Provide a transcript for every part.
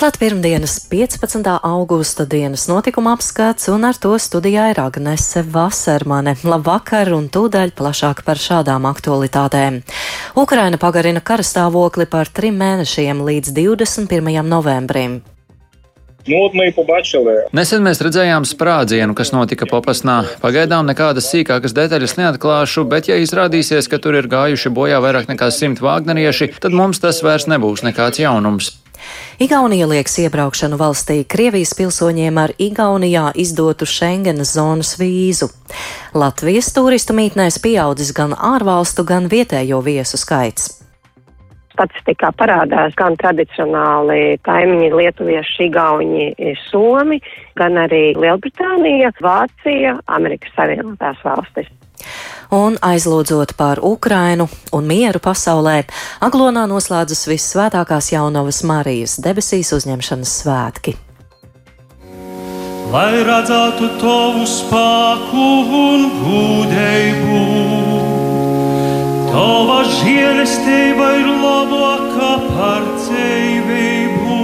Klāt pirmdienas 15. augusta dienas notikuma apskats, un ar to studijā ir Agnese Vasermane. Labvakar un tūdaļ plašāk par šādām aktualitātēm. Ukraina pagarina karastāvokli par trim mēnešiem līdz 21. novembrim. Nesen mēs redzējām sprādzienu, kas notika Popasnā. Pagaidām nekādas sīkākas detaļas neatklāšu, bet ja izrādīsies, ka tur ir gājuši bojā vairāk nekā simt vāgnerieši, tad mums tas vairs nebūs nekāds jaunums. Igaunija lieks iebraukšanu valstī Krievijas pilsoņiem ar Igaunijā izdotu Schengenas zonas vīzu. Latvijas turistu mītnēs pieaudzis gan ārvalstu, gan vietējo viesu skaits. Statistikā parādās gan tradicionāli kaimiņi lietuvieši, igauņi, somi, gan arī Lielbritānija, Vācija, Amerikas Savienotās valstis. Un aizlūdzot par Ukrainu un mieru pasaulē, Aglonā noslēdzas Vissvētākās jaunavas Marijas debesīs uzņemšanas svētki. Lai redzētu tavu spēku un gudrību, tava žēlastība ir labāka par dzīvību.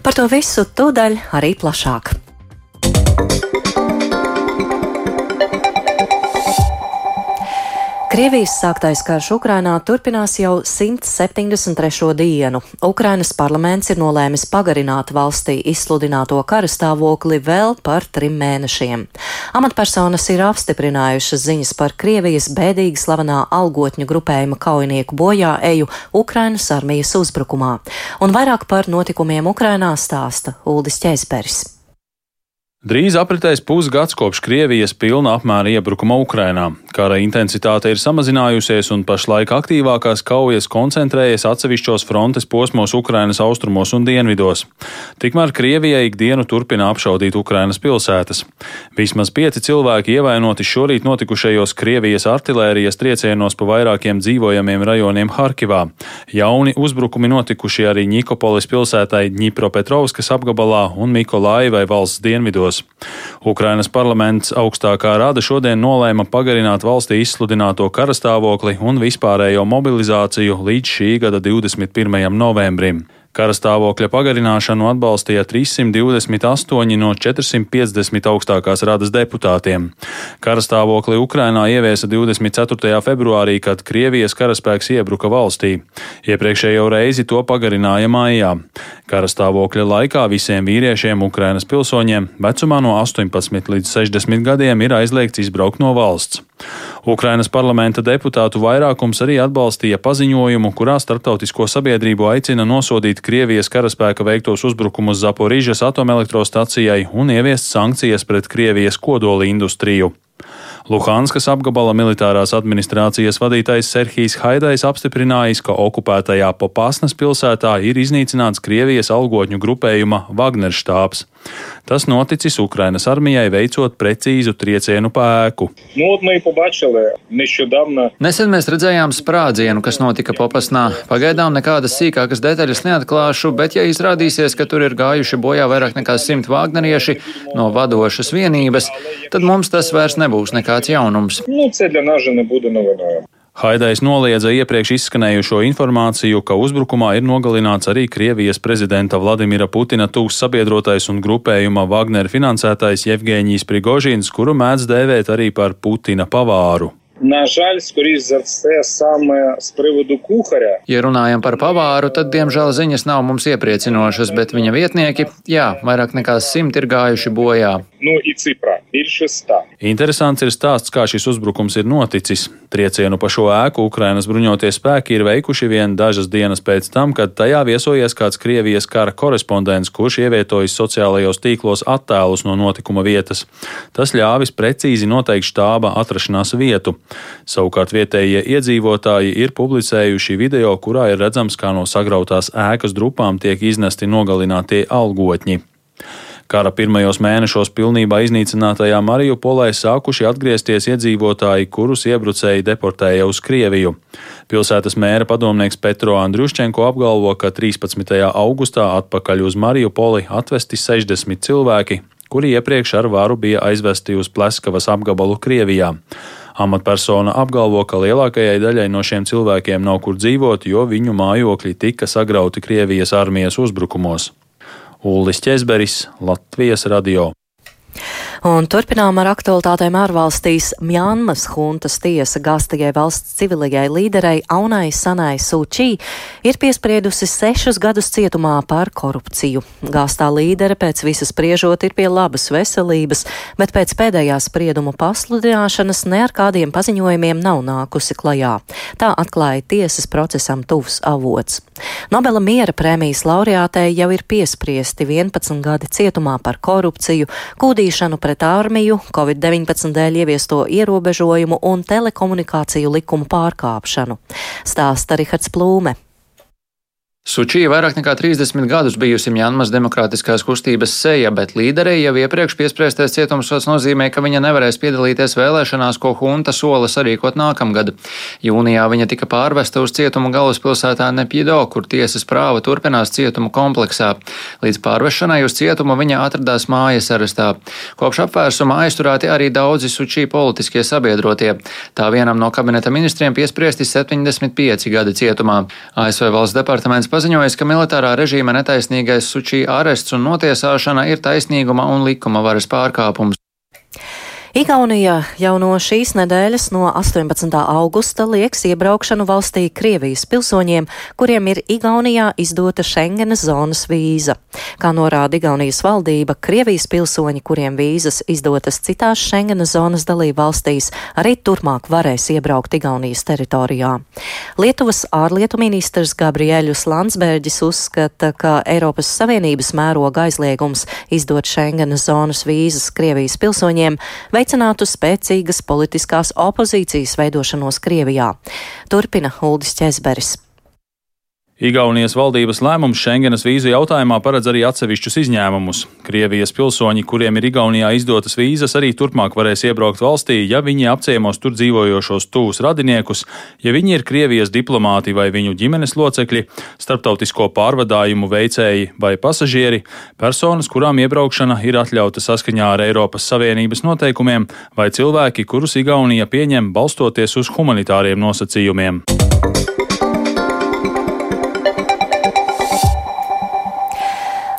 Par to visu tūdaļ arī plašāk. Krievijas sāktais karš Ukrainā turpinās jau 173. dienu. Ukrainas parlaments ir nolēmis pagarināt valstī izsludināto karastāvokli vēl par trim mēnešiem. Amatpersonas ir apstiprinājušas ziņas par Krievijas bēdīgi slavenā algotņu grupējuma kaujinieku bojā eju Ukrainas armijas uzbrukumā. Un vairāk par notikumiem Ukrainā stāsta Uldis Ķēzberis. Drīz apritēs pusgads kopš Krievijas pilna apmēra iebrukuma Ukrainā. Kara intensitāte ir samazinājusies un pašlaik aktīvākās kaujas koncentrējas atsevišķos frontes posmos Ukrainas austrumos un dienvidos. Tikmēr Krievija ikdienu turpina apšaudīt Ukrainas pilsētas. Vismaz pieci cilvēki ievainoti šorīt notikušajos Krievijas artilērijas triecienos pa vairākiem dzīvojamiem rajoniem Harkivā. Jauni uzbrukumi notikuši arī Nikopolis pilsētai Ņipropetrovskas apgabalā un Mikolaivai valsts dienvidos gados. Ukrainas parlaments augstākā rada šodien nolēma pagarināt valstī izsludināto karastāvokli un vispārējo mobilizāciju līdz šī gada 21. novembrim. Karastāvokļa pagarināšanu atbalstīja 328 no 450 augstākās radas deputātiem. Karastāvokli Ukrainā ieviesa 24. februārī, kad Krievijas karaspēks iebruka valstī. Iepriekšējo reizi to pagarināja maijā. Karastāvokļa laikā visiem vīriešiem Ukrainas pilsoņiem vecumā no 18 līdz 60 gadiem ir aizliegts izbraukt no valsts. Ukrainas parlamenta deputātu vairākums arī atbalstīja paziņojumu, kurā starptautisko sabiedrību aicina nosodīt Krievijas karaspēka veiktos uzbrukumus Zaporīžas atomelektrostacijai un ieviest sankcijas pret Krievijas kodoli industriju. Luhanskas apgabala militārās administrācijas vadītājs Serhijs Haidais apstiprinājis, ka okupētajā Popasnas pilsētā ir iznīcināts Krievijas algotņu grupējuma Wagner štābs. Tas noticis Ukrainas armijai veicot precīzu triecienu pēku. Nesen mēs redzējām sprādzienu, kas notika Popasnā. Pagaidām nekādas sīkākas detaļas neatklāšu, bet ja izrādīsies, ka tur ir gājuši bojā vairāk nekā simt vāgnerieši no vadošas vienības, tad mums tas vairs nebūs nekāds jaunums. Nu, Haidais noliedza iepriekš izskanējušo informāciju, ka uzbrukumā ir nogalināts arī Krievijas prezidenta Vladimira Putina tūks sabiedrotais un grupējuma Wagner finansētais Jevgēņijs Prigožins, kuru mēdz dēvēt arī par Putina pavāru. На жаль, скоріш за все, саме з приводу кухаря Ja runājam par pavāru, tad, diemžēl, ziņas nav mums iepriecinošas, bet viņa vietnieki, jā, vairāk nekā simt ir gājuši bojā. ну і цифра більше ста. Interesants ir stāsts, kā šis uzbrukums ir noticis. Triecienu pa šo ēku Ukrainas bruņotie spēki ir veikuši vien dažas dienas pēc tam, kad tajā viesojies kāds Krievijas kara korespondents, kurš ievietojis sociālajos tīklos attēlus no notikuma vietas. Tas ļāvis precīzi noteikt štāba atrašanās vietu. Savukārt vietējie iedzīvotāji ir publicējuši video, kurā ir redzams, kā no sagrautās ēkas drupām tiek iznesti nogalinātie algotņi. Kara pirmajos mēnešos pilnībā iznīcinātajā Mariupolē sākuši atgriezties iedzīvotāji, kurus iebrucēji deportēja uz Krieviju. Pilsētas mēra padomnieks Petro Andriuščenko apgalvo, ka 13. augustā atpakaļ uz Mariupoli atvesti 60 cilvēki, kuri iepriekš ar varu bija aizvesti uz Pleskavas apgabalu Krievijā. Amatpersona apgalvo, ka lielākajai daļai no šiem cilvēkiem nav kur dzīvot, jo viņu mājokļi tika sagrauti Krievijas armijas uzbrukumos. Ulris Česberis, Latvijas radio. Un turpinām ar aktualitātēm ārvalstīs. Mjānmas huntas tiesa gāstajai valsts civilajai līderei Aunai Sanai Sūčī ir piespriedusi sešus gadus cietumā par korupciju. Gāstā līdere pēc visas spriežot ir pie labas veselības, bet pēc pēdējā sprieduma pasludināšanas ne ar kādiem paziņojumiem nav nākusi klajā. Tā atklāja tiesas procesam tuvs avots. Nobela miera prēmijas laureātei jau ir piespriesti 11 gadi cietumā par korupciju, kūdīšanu pret armiju, Covid-19 dēļ ieviesto ierobežojumu un telekomunikāciju likumu pārkāpšanu. Stāsta Rihards Plūme. Sučī vairāk nekā 30 gadus bijusi Mjanmas demokrātiskās kustības seja, bet līderei jau iepriekš piespriestais cietumsots nozīmē, ka viņa nevarēs piedalīties vēlēšanās, ko hunta sola sarīkot nākamgad. Jūnijā viņa tika pārvesta uz cietumu galvaspilsētā Nepjido, kur tiesas prāva turpinās cietumu kompleksā. Līdz pārvešanai uz cietumu viņa atradās mājas arestā. Kopš apvērsuma aizturēti arī daudzi Sučī politiskie sabiedrotie. Tā vienam no kabineta ministriem piespriesti 75 gadi cietumā. ASV valsts departaments paziņojis, ka militārā režīma netaisnīgais Sučī arests un notiesāšana ir taisnīguma un likuma varas pārkāpums. Igaunija jau no šīs nedēļas, no 18. augusta, lieks iebraukšanu valstī Krievijas pilsoņiem, kuriem ir Igaunijā izdota Schengenas zonas vīza. Kā norāda Igaunijas valdība, Krievijas pilsoņi, kuriem vīzas izdotas citās Schengenas zonas dalību valstīs, arī turpmāk varēs iebraukt Igaunijas teritorijā. Lietuvas ārlietu ministrs Gabrieļus Landsbergis uzskata, ka Eiropas Savienības mēroga aizliegums izdot Schengenas zonas vīzas Krievijas pilsoņiem veicinātu spēcīgas politiskās opozīcijas veidošanos Krievijā. Turpina Uldis Česberis. Igaunijas valdības lēmums Schengenas vīzu jautājumā paredz arī atsevišķus izņēmumus. Krievijas pilsoņi, kuriem ir Igaunijā izdotas vīzas, arī turpmāk varēs iebraukt valstī, ja viņi apciemos tur dzīvojošos tūs radiniekus, ja viņi ir Krievijas diplomāti vai viņu ģimenes locekļi, starptautisko pārvadājumu veicēji vai pasažieri, personas, kurām iebraukšana ir atļauta saskaņā ar Eiropas Savienības noteikumiem, vai cilvēki, kurus Igaunija pieņem balstoties uz humanitāriem nosacījumiem.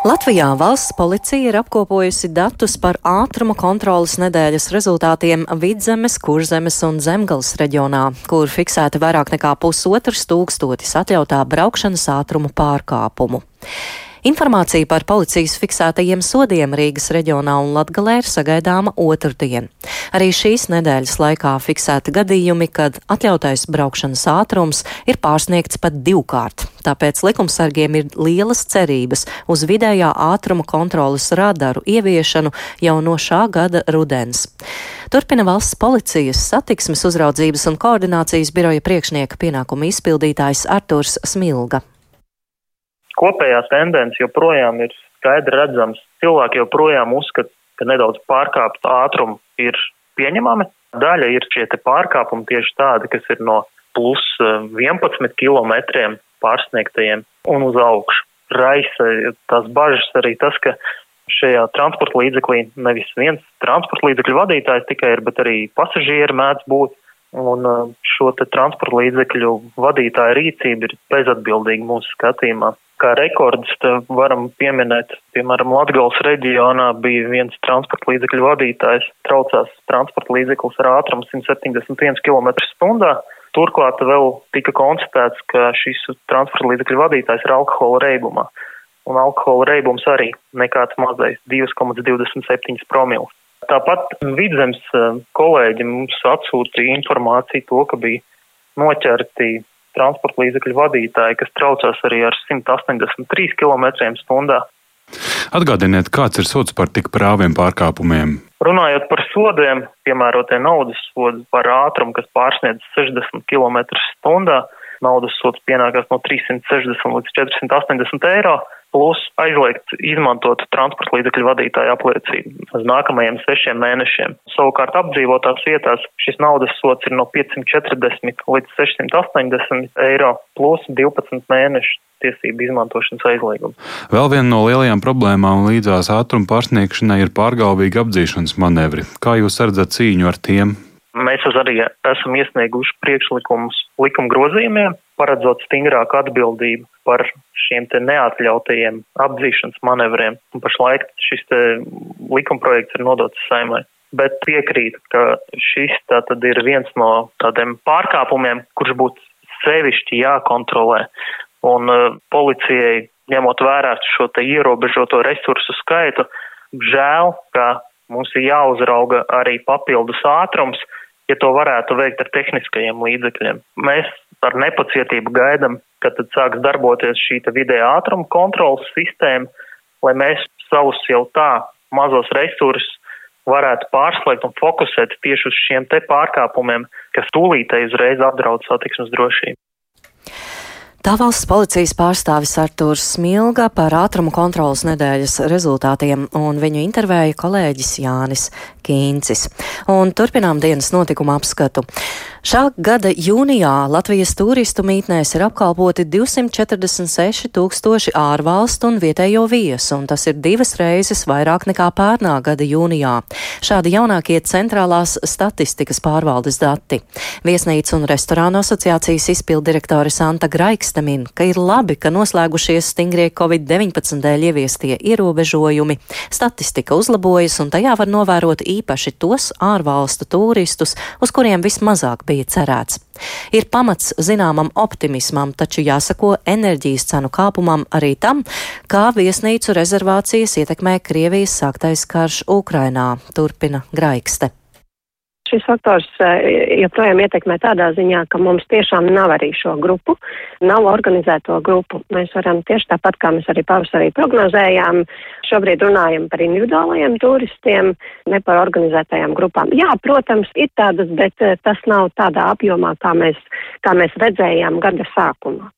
Latvijā valsts policija ir apkopojusi datus par ātruma kontrolas nedēļas rezultātiem Vidzemes, Kurzemes un Zemgales reģionā, kur fiksēti vairāk nekā pusotrs tūkstotis atļautā braukšanas ātruma pārkāpumu. Informācija par policijas fiksētajiem sodiem Rīgas reģionā un Latgalē ir sagaidāma otrdien. Arī šīs nedēļas laikā fiksēti gadījumi, kad atļautais braukšanas ātrums ir pārsniegts pat divkārt. Tāpēc likumsargiem ir lielas cerības uz vidējā ātruma kontrolas radaru ieviešanu jau no šā gada rudens. Turpina valsts policijas satiksmes uzraudzības un koordinācijas biroja priekšnieka pienākumu izpildītājs Arturs Smilga kopējās tendences joprojām ir skaidri redzams. Cilvēki joprojām uzskata, ka nedaudz pārkāpt ātrumu ir pieņemami. Daļa ir šie pārkāpumi tieši tādi, kas ir no plus 11 eh, km pārsniegtajiem un uz augšu. Raisa tās bažas arī tas, ka šajā transporta līdzeklī nevis viens transporta līdzekļu vadītājs tikai ir, bet arī pasažieri mēdz būt. Un eh, šo transporta līdzekļu vadītāja rīcība ir bezatbildīga mūsu skatījumā kā rekordus varam pieminēt, piemēram, Latgals reģionā bija viens transporta līdzekļu vadītājs, traucās transporta līdzeklis ar ātrumu 171 km stundā. Turklāt vēl tika konstatēts, ka šis transporta līdzekļu vadītājs ir alkohola reibumā. Un alkohola reibums arī nekāds mazais - 2,27 promils. Tāpat vidzemes eh, kolēģi mums atsūtīja informāciju to, ka bija noķerti transporta līdzekļu vadītāji, kas traucās arī ar 183 km/h. Atgādiniet, kāds ir sots par tik prāviem pārkāpumiem? Runājot par sodiem, piemērotie naudas sodi par ātrumu, kas pārsniedz 60 km/h, naudas sots pienākās no 360 līdz 480 eiro plus aizliegt izmantot transporta līdzekļu vadītāju apliecību uz nākamajiem sešiem mēnešiem. Savukārt apdzīvotās vietās šis naudas sots ir no 540 līdz 680 eiro plus 12 mēnešu tiesību izmantošanas aizliegums. Vēl viena no lielajām problēmām līdzās ātruma pārsniegšanai ir pārgalvīga apdzīšanas manevri. Kā jūs redzat cīņu ar tiem? Mēs arī esam iesnieguši priekšlikumus likuma grozījumiem, paredzot stingrāku atbildību par šiem te neatļautajiem apdzīšanas manevriem. Un pašlaik šis likumprojekts ir nodots saimai. Bet piekrītu, ka šis tātad ir viens no tādiem pārkāpumiem, kurš būtu sevišķi jākontrolē. Un uh, policijai, ņemot vērā šo ierobežoto resursu skaitu, žēl, ka mums ir jāuzrauga arī papildus ātrums, ja to varētu veikt ar tehniskajiem līdzekļiem. Mēs ar nepacietību gaidam, kad sāks darboties šī vidēja ātruma kontrolas sistēma, lai mēs savus jau tā mazos resursus varētu pārslēgt un fokusēt tieši uz šiem te pārkāpumiem, kas tūlītēji uzreiz apdraud satiksmes drošību. Tā valsts policijas pārstāvis Artūrs Smilga par ātrumu kontrolas nedēļas rezultātiem, un viņu intervēja kolēģis Jānis Kīncis. Un turpinām dienas notikumu apskatu. Šā gada jūnijā Latvijas turistu mītnēs ir apkalpoti 246 tūkstoši ārvalstu un vietējo viesu, un tas ir divas reizes vairāk nekā pērnā gada jūnijā. Šādi jaunākie centrālās statistikas pārvaldes dati. Viesnīca un restorānu asociācijas izpildirektore Santa Graiksta min, ka ir labi, ka noslēgušies stingrie Covid-19 dēļ ieviestie ierobežojumi. Statistika uzlabojas, un tajā var novērot īpaši tos ārvalstu turistus, uz kuriem vismazāk bija cerēts. Ir pamats zināmam optimismam, taču jāsako enerģijas cenu kāpumam arī tam, kā viesnīcu rezervācijas ietekmē Krievijas sāktais karš Ukrainā, turpina Graikste šis faktors eh, joprojām ietekmē tādā ziņā, ka mums tiešām nav arī šo grupu, nav organizēto grupu. Mēs varam tieši tāpat, kā mēs arī pavasarī prognozējām, šobrīd runājam par individuālajiem turistiem, ne par organizētajām grupām. Jā, protams, ir tādas, bet eh, tas nav tādā apjomā, kā mēs, kā mēs redzējām gada sākumā.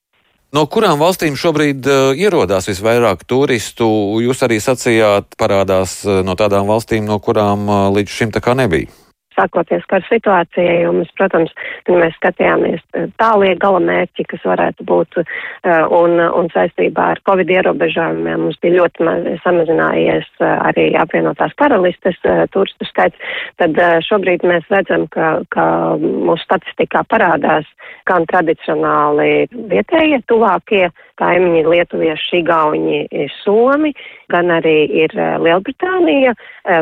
No kurām valstīm šobrīd uh, ierodās visvairāk turistu? Jūs arī sacījāt, parādās uh, no tādām valstīm, no kurām uh, līdz šim tā kā nebija sākoties kara situācijai, un mēs, protams, mēs skatījāmies eh, tālie galamērķi, kas varētu būt, eh, un, un saistībā ar Covid ierobežojumiem mums bija ļoti maz, samazinājies eh, arī apvienotās karalistes turistu skaits, tad šobrīd mēs redzam, ka, ka mūsu statistikā parādās gan tradicionāli vietējie tuvākie kaimiņi lietuvieši, igauņi, somi, gan arī ir Lielbritānija,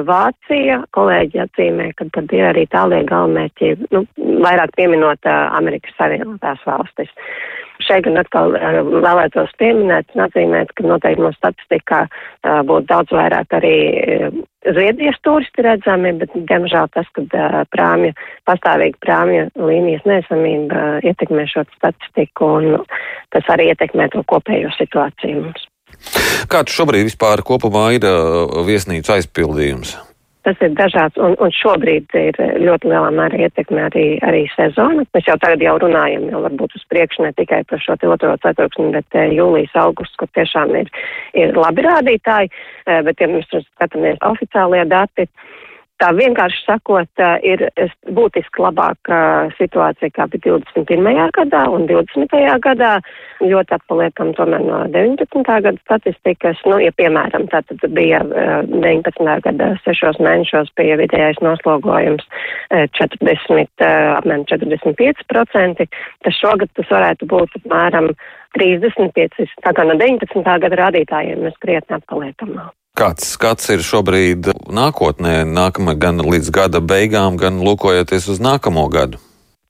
Vācija, kolēģi atzīmē, ka tad ir ir arī tālie galvenmērķi, nu, vairāk pieminot uh, Amerikas Savienotās valstis. Šeit gan atkal uh, vēlētos pieminēt un atzīmēt, ka noteikti no statistikā uh, būtu daudz vairāk arī uh, Zviedrijas turisti redzami, bet, diemžēl, tas, ka uh, prāmju, pastāvīgi prāmju līnijas nesamība uh, ietekmē šo statistiku un tas arī ietekmē to kopējo situāciju mums. Kāds šobrīd vispār kopumā ir uh, viesnīcu aizpildījums? Tas ir dažāds, un, un šobrīd ir ļoti lielā mērā ietekme arī, arī sezona. Mēs jau tagad jau runājam, jau varbūt uz priekšu ne tikai par šo otro ceturksni, bet eh, jūlijas, augusts, kur tiešām ir, ir labi rādītāji, eh, bet ja mēs skatāmies oficiālie dati, Tā vienkārši sakot, ir būtiski labāka situācija kā bija 21. gadā un 20. gadā. Ļoti atpaliekam tomēr no 19. gada statistikas. Nu, ja piemēram, tā tad bija 19. gada sešos mēnešos bija vidējais noslogojums 40, apmēram 45%, tad šogad tas varētu būt apmēram 35. Tā kā no 19. gada rādītājiem mēs krietni atpaliekam. Kāds skats ir šobrīd nākotnē, nākamā gan līdz gada beigām, gan lūkojoties uz nākamo gadu?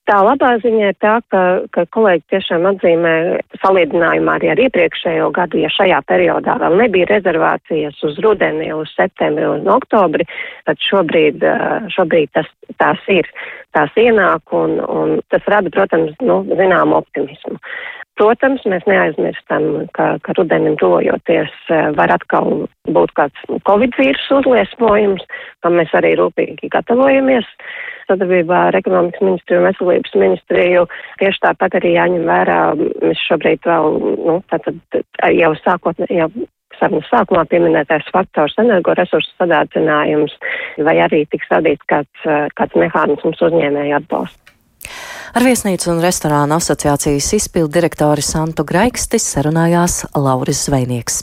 Tā labā ziņa ir tā, ka, ka kolēģi tiešām atzīmē salīdzinājumā arī ar iepriekšējo gadu, ja šajā periodā vēl nebija rezervācijas uz rudeni, uz septembri un oktobri, tad šobrīd, šobrīd tas, tās ir, tās ienāk un, un tas rada, protams, nu, zinām optimismu. Protams, mēs neaizmirstam, ka, ka rudenim tuvojoties eh, var atkal būt kāds Covid vīrusu uzliesmojums, kam mēs arī rūpīgi gatavojamies sadarbībā ar ekonomikas ministriju un veselības ministriju. Tieši tāpat arī jāņem vērā, mēs šobrīd vēl, nu, tātad jau sākot, jau sarunas sākumā pieminētais faktors energoresursu sadārdzinājums, vai arī tiks radīts kāds, eh, kāds mehānisms uzņēmēju atbalsts. Ar viesnīcu un restorānu asociācijas izpildu direktori Santu Graikstis sarunājās Lauris Zvejnieks.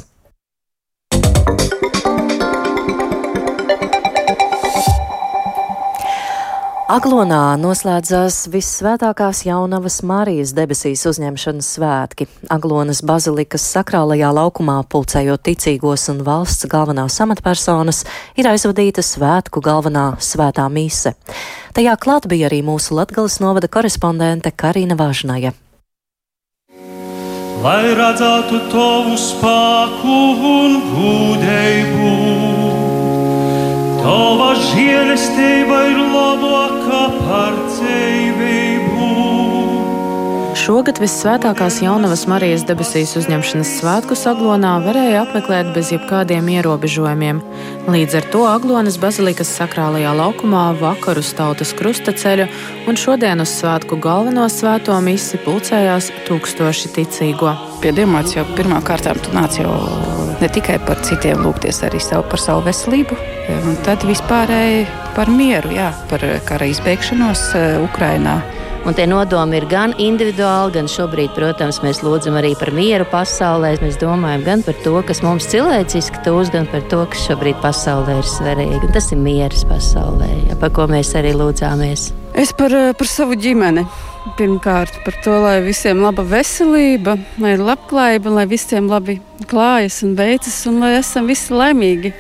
Aglonā noslēdzās vissvētākās jaunavas Marijas debesīs uzņemšanas svētki. Aglonas bazilikas sakrālajā laukumā pulcējot ticīgos un valsts galvenās amatpersonas ir aizvadīta svētku galvenā svētā mise. Tajā klāt bija arī mūsu Latgales novada korespondente Karina Vāžnaja. Lai redzētu tavu spēku un gudēju, Tava žēlastība ir labākā par dzīvību. Šogad visvētākās jaunavas Marijas debesīs uzņemšanas svētku Aglonā varēja apmeklēt bez jebkādiem ierobežojumiem. Līdz ar to Aglonas bazilikas sakrālajā laukumā vakar uz tautas krustaceļu un šodien uz svētku galveno svēto misi pulcējās tūkstoši ticīgo. Pie Dievmātes jau pirmā kārtā tu nāc jau ne tikai par citiem lūgties, arī savu, par savu veselību, un tad vispārēji par mieru, jā, par kara izbeigšanos eh, Ukrainā. Un tie nodomi ir gan individuāli, gan šobrīd, protams, mēs lūdzam arī par mieru pasaulē. Mēs domājam gan par to, kas mums cilvēciski tūs, gan par to, kas šobrīd pasaulē ir svarīgi. Un tas ir mieras pasaulē, ja, par ko mēs arī lūdzāmies. Es par, eh, par savu ģimeni. Pirmkārt, par to, lai visiem laba veselība, lai ir labklājība, lai visiem labi klājas un beidzas, un lai esam visi laimīgi.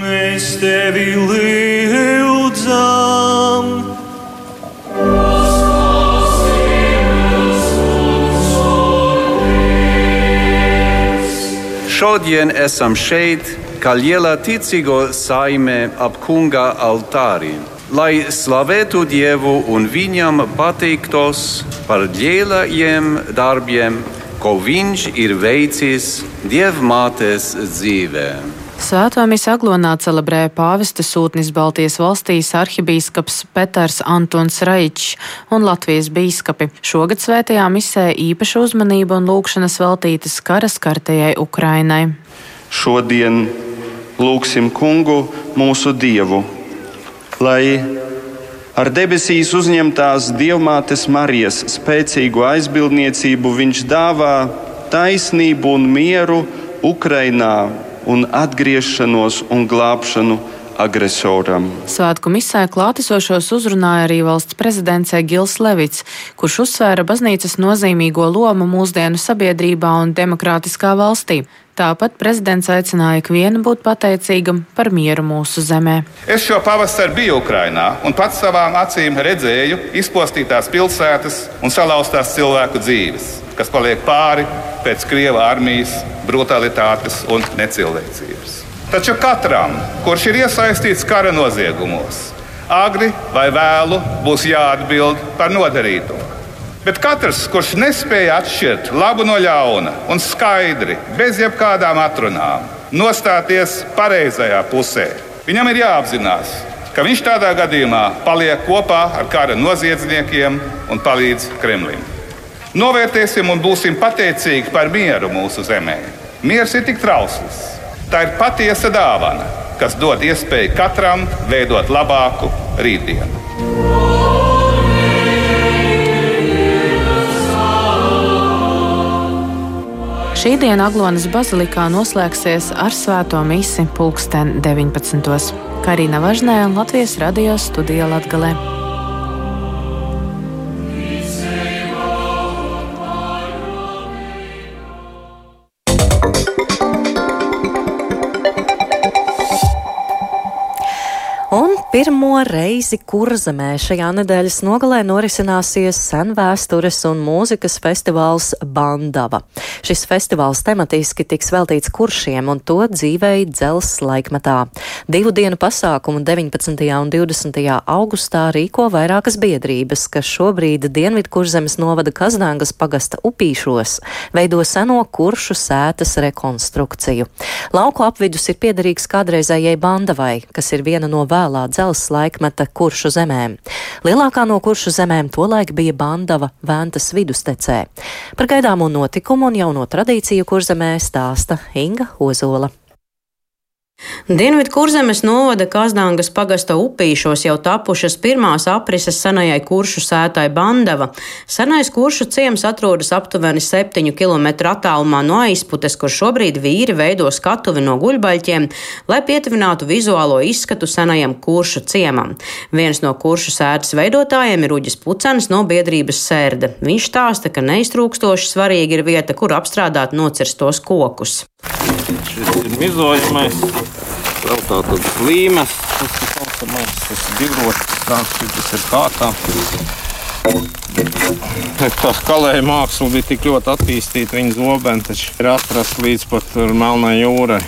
Mēs tevi lūdzam! Šodien esam šeit, kā liela ticīgo saime ap kunga altāriem lai slavētu Dievu un viņam pateiktos par lielajiem darbiem, ko viņš ir veicis Dievmātes dzīvē. Svēto misiju Aglonā celebrēja pāvesta sūtnis Baltijas valstīs arhibīskaps Peters Antons Raičs un Latvijas bīskapi. Šogad svētajā misē īpaša uzmanība un lūkšanas veltītas karaskartajai Ukrainai. Šodien lūgsim kungu mūsu dievu lai ar debesīs uzņemtās Dievmātes Marijas spēcīgu aizbildniecību viņš dāvā taisnību un mieru Ukrainā un atgriešanos un glābšanu agresoram. Svētku misē klātesošos uzrunāja arī valsts prezidents Gils Levits, kurš uzsvēra baznīcas nozīmīgo lomu mūsdienu sabiedrībā un demokrātiskā valstī. Tāpat prezidents aicināja ikvienu būt pateicīgam par mieru mūsu zemē. Es šo pavasari biju Ukrajinā un pats savām acīm redzēju izpostītās pilsētas un salauztās cilvēku dzīves, kas paliek pāri pēc Krievijas armijas brutalitātes un necilvēcības. Taču katram, kurš ir iesaistīts kara noziegumos, agri vai vēlu būs jāatbild par nodarīto. Bet katrs, kurš nespēja atšķirt labu no ļauna un skaidri, bez jebkādām atrunām, nostāties pareizajā pusē, viņam ir jāapzinās, ka viņš tādā gadījumā paliek kopā ar kara noziedzniekiem un palīdz Kremlim. Novērtēsim un būsim pateicīgi par mieru mūsu zemē. Miers ir tik trausls. Tā ir patiesa dāvana, kas dod iespēju katram veidot labāku rītdienu. Šī diena Aglonas bazilikā noslēgsies ar svēto misi pulksten 19. Karina Važnē Latvijas radio studija Latgalē. Pirmo reizi Kurzemē šajā nedēļas nogalē norisināsies sen vēstures un mūzikas festivāls Bandava. Šis festivāls tematiski tiks veltīts kuršiem un to dzīvēi dzels laikmetā. Divu dienu pasākumu 19. un 20. augustā rīko vairākas biedrības, kas šobrīd Dienvidu Kurzemes novada Kazdāngas pagasta upīšos veido seno kuršu sētas rekonstrukciju. Lauku apvidus ir piederīgs kādreizējai Bandavai, kas ir viena no vēlā dzelzceļa dzelzs laikmeta kuršu zemēm. Lielākā no kuršu zemēm tolaik bija Bandava Ventas vidustecē. Par gaidāmo notikumu un jauno tradīciju kurzemē stāsta Inga Ozola. Dienvidu kurzemes novada Kazdāngas pagasta upīšos jau tapušas pirmās aprises senajai kuršu sētai Bandava. Senais kuršu ciems atrodas aptuveni 7 km attālumā no aizputes, kur šobrīd vīri veido skatuvi no guļbaļķiem, lai pietuvinātu vizuālo izskatu senajam kuršu ciemam. Viens no kuršu sētas veidotājiem ir Uģis Pucenis no biedrības sērda. Viņš stāsta, ka neiztrūkstoši svarīgi ir vieta, kur apstrādāt nocirstos kokus. Šis ir mizojamais, vēl tādas līmes, tas ir saucamais, tas ir divrots, tas ir kārtā. Tā skalēja māksla bija tik ļoti attīstīta, viņa zobena taču ir atrasta līdz pat Melnai jūrai.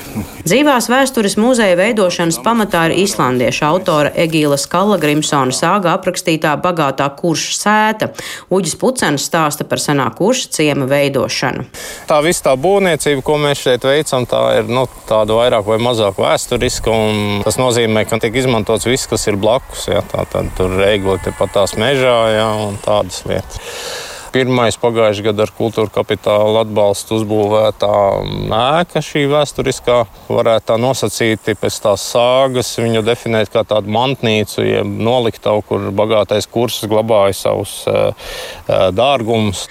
Dzīvās vēstures muzeja veidošanas pamatā ir islandiešu autora Egīla Skala Grimsona sāga aprakstītā bagātā kurša sēta. Uģis Pucenis stāsta par senā kurša ciema veidošanu. Tā visa tā būvniecība, ko mēs šeit veicam, tā ir nu, tāda vairāk vai mazāk vēsturiska. Tas nozīmē, ka tiek izmantots viss, kas ir blakus. Ja, tā, tad tur eigli tepat tās mežā ja, un tādas lietas. Pirmais pagājušajā gadā ar kultūra kapitāla atbalstu uzbūvētā ēka, šī vēsturiskā, varētu tā nosacīt pēc tās sāgas, viņu definēt kā tādu mantnīcu, jeb noliktavu, kur bagātais kurs glabāja savus dārgumus.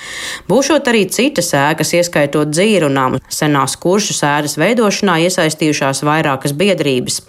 Būšot arī citas ēkas, ieskaitot dzīru namu, senās kuršu sēras veidošanā iesaistījušās vairākas biedrības.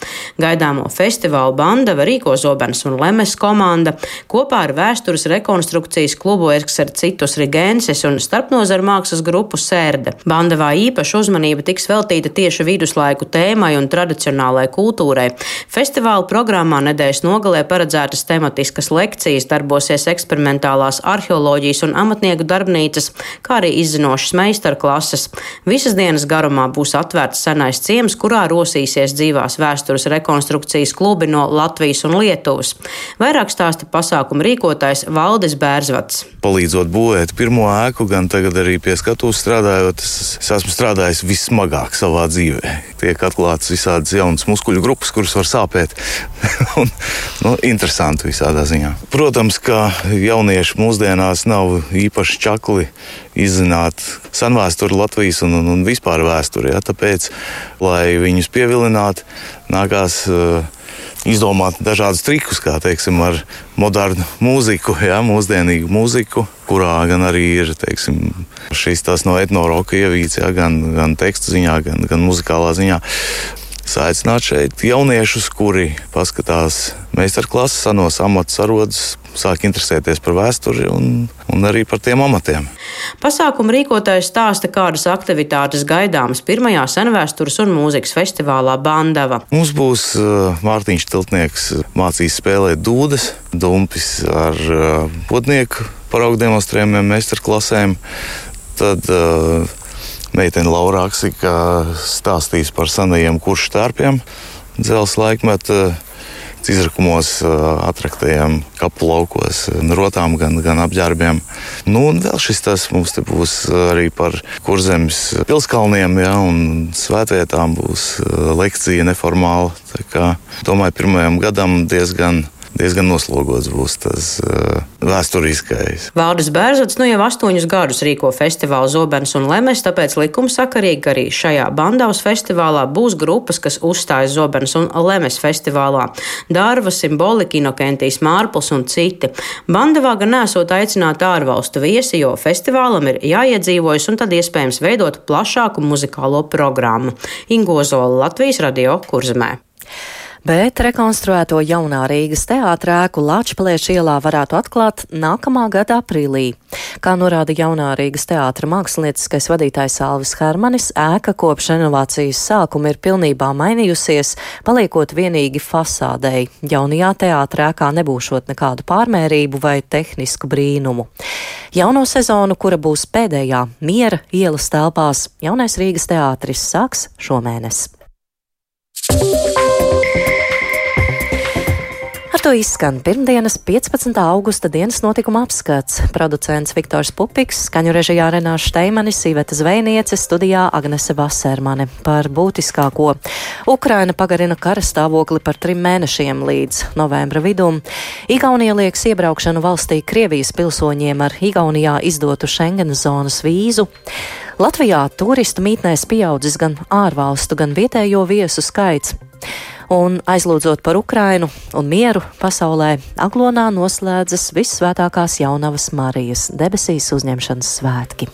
Gaidāmo festivālu Bandava, Rīko Zobens un Lemes komanda kopā ar vēstures rekonstrukcijas klubu Eksar citu Vitus Rigensis un starpnozaru mākslas grupu Sērde. Bandavā īpaša uzmanība tiks veltīta tieši viduslaiku tēmai un tradicionālai kultūrai. Festivāla programmā nedēļas nogalē paredzētas tematiskas lekcijas, darbosies eksperimentālās arheoloģijas un amatnieku darbnīcas, kā arī izzinošas meistarklases. Visas dienas garumā būs atvērts senais ciems, kurā rosīsies dzīvās vēstures rekonstrukcijas klubi no Latvijas un Lietuvas. Vairāk stāsta pasākumu rīkotājs Valdis Bērzvats. Palīdzot būt būvēt pirmo ēku, gan tagad arī pie skatuves strādājot, es, es esmu strādājis vismagāk savā dzīvē. Tiek atklātas visādas jaunas muskuļu grupas, kuras var sāpēt. un, nu, interesanti visādā ziņā. Protams, ka jaunieši mūsdienās nav īpaši čakli izzināt senvēsturi Latvijas un, un, un vispār vēsturi. Ja? Tāpēc, lai viņus pievilinātu, nākās uh, izdomāt dažādus trikus, kā teiksim, ar modernu mūziku, jā, mūsdienīgu mūziku, kurā gan arī ir teiksim, šīs tās no etnoroka ievīts, jā, gan, gan tekstu ziņā, gan, gan muzikālā ziņā. Aicināt šeit jauniešus, kuri paskatās meistarklases, senos amatus, arodus, sāk interesēties par vēsturi un, un arī par tiem amatiem. Pasākuma rīkotājs stāsta, kādas aktivitātes gaidāmas pirmajā senvēstures un mūzikas festivālā Bandava. Mums būs uh, Mārtiņš Tiltnieks mācīs spēlēt dūdes, dumpis ar uh, podnieku paraugu demonstrējumiem, meistarklasēm. Tad uh, meitene Laurāksi, stāstīs par senajiem kuršu tērpiem, dzelzs laikmeta izrakumos, atraktajiem kapu laukos, rotām, gan, gan apģērbiem. Nu, un vēl šis tas mums būs arī par kurzemes pilskalniem, ja, un svētvietām būs lekcija neformāla. Kā, domāju, pirmajam gadam diezgan diezgan noslogots būs tas uh, vēsturiskais. Valdis Bērzots nu jau astoņus gadus rīko festivālu Zobens un Lemes, tāpēc likumsakarīgi arī šajā Bandavas festivālā būs grupas, kas uzstājas Zobens un Lemes festivālā. Dārva, Simbolika, Inokentijas Mārpls un citi. Bandavā gan nesot aicināt ārvalstu viesi, jo festivālam ir jāiedzīvojas un tad iespējams veidot plašāku muzikālo programmu. Ingozola Latvijas radio kurzemē bet rekonstruēto jaunā Rīgas teātrēku Lāčplieša ielā varētu atklāt nākamā gada aprīlī. Kā norāda jaunā Rīgas teātra mākslinieckais vadītājs Alvis Hermanis, ēka kopš renovācijas sākuma ir pilnībā mainījusies, paliekot vienīgi fasādei. Jaunajā teātrēkā nebūšot nekādu pārmērību vai tehnisku brīnumu. Jauno sezonu, kura būs pēdējā miera ielas telpās, jaunais Rīgas teātris sāks šomēnes. Ar to izskan pirmdienas 15. augusta dienas notikuma apskats. Producents Viktors Pupiks, skaņu režijā Renāša Steimanis, Iveta Zvejniece, studijā Agnese Vasermane. Par būtiskāko. Ukraina pagarina kara stāvokli par trim mēnešiem līdz novembra vidum. Igaunija lieks iebraukšanu valstī Krievijas pilsoņiem ar Igaunijā izdotu Schengen zonas vīzu. Latvijā turistu mītnēs pieaudzis gan ārvalstu, gan vietējo viesu skaits. Un aizlūdzot par Ukrainu un mieru pasaulē, Aglonā noslēdzas Visvētākās jaunavas Marijas debesīs uzņemšanas svētki.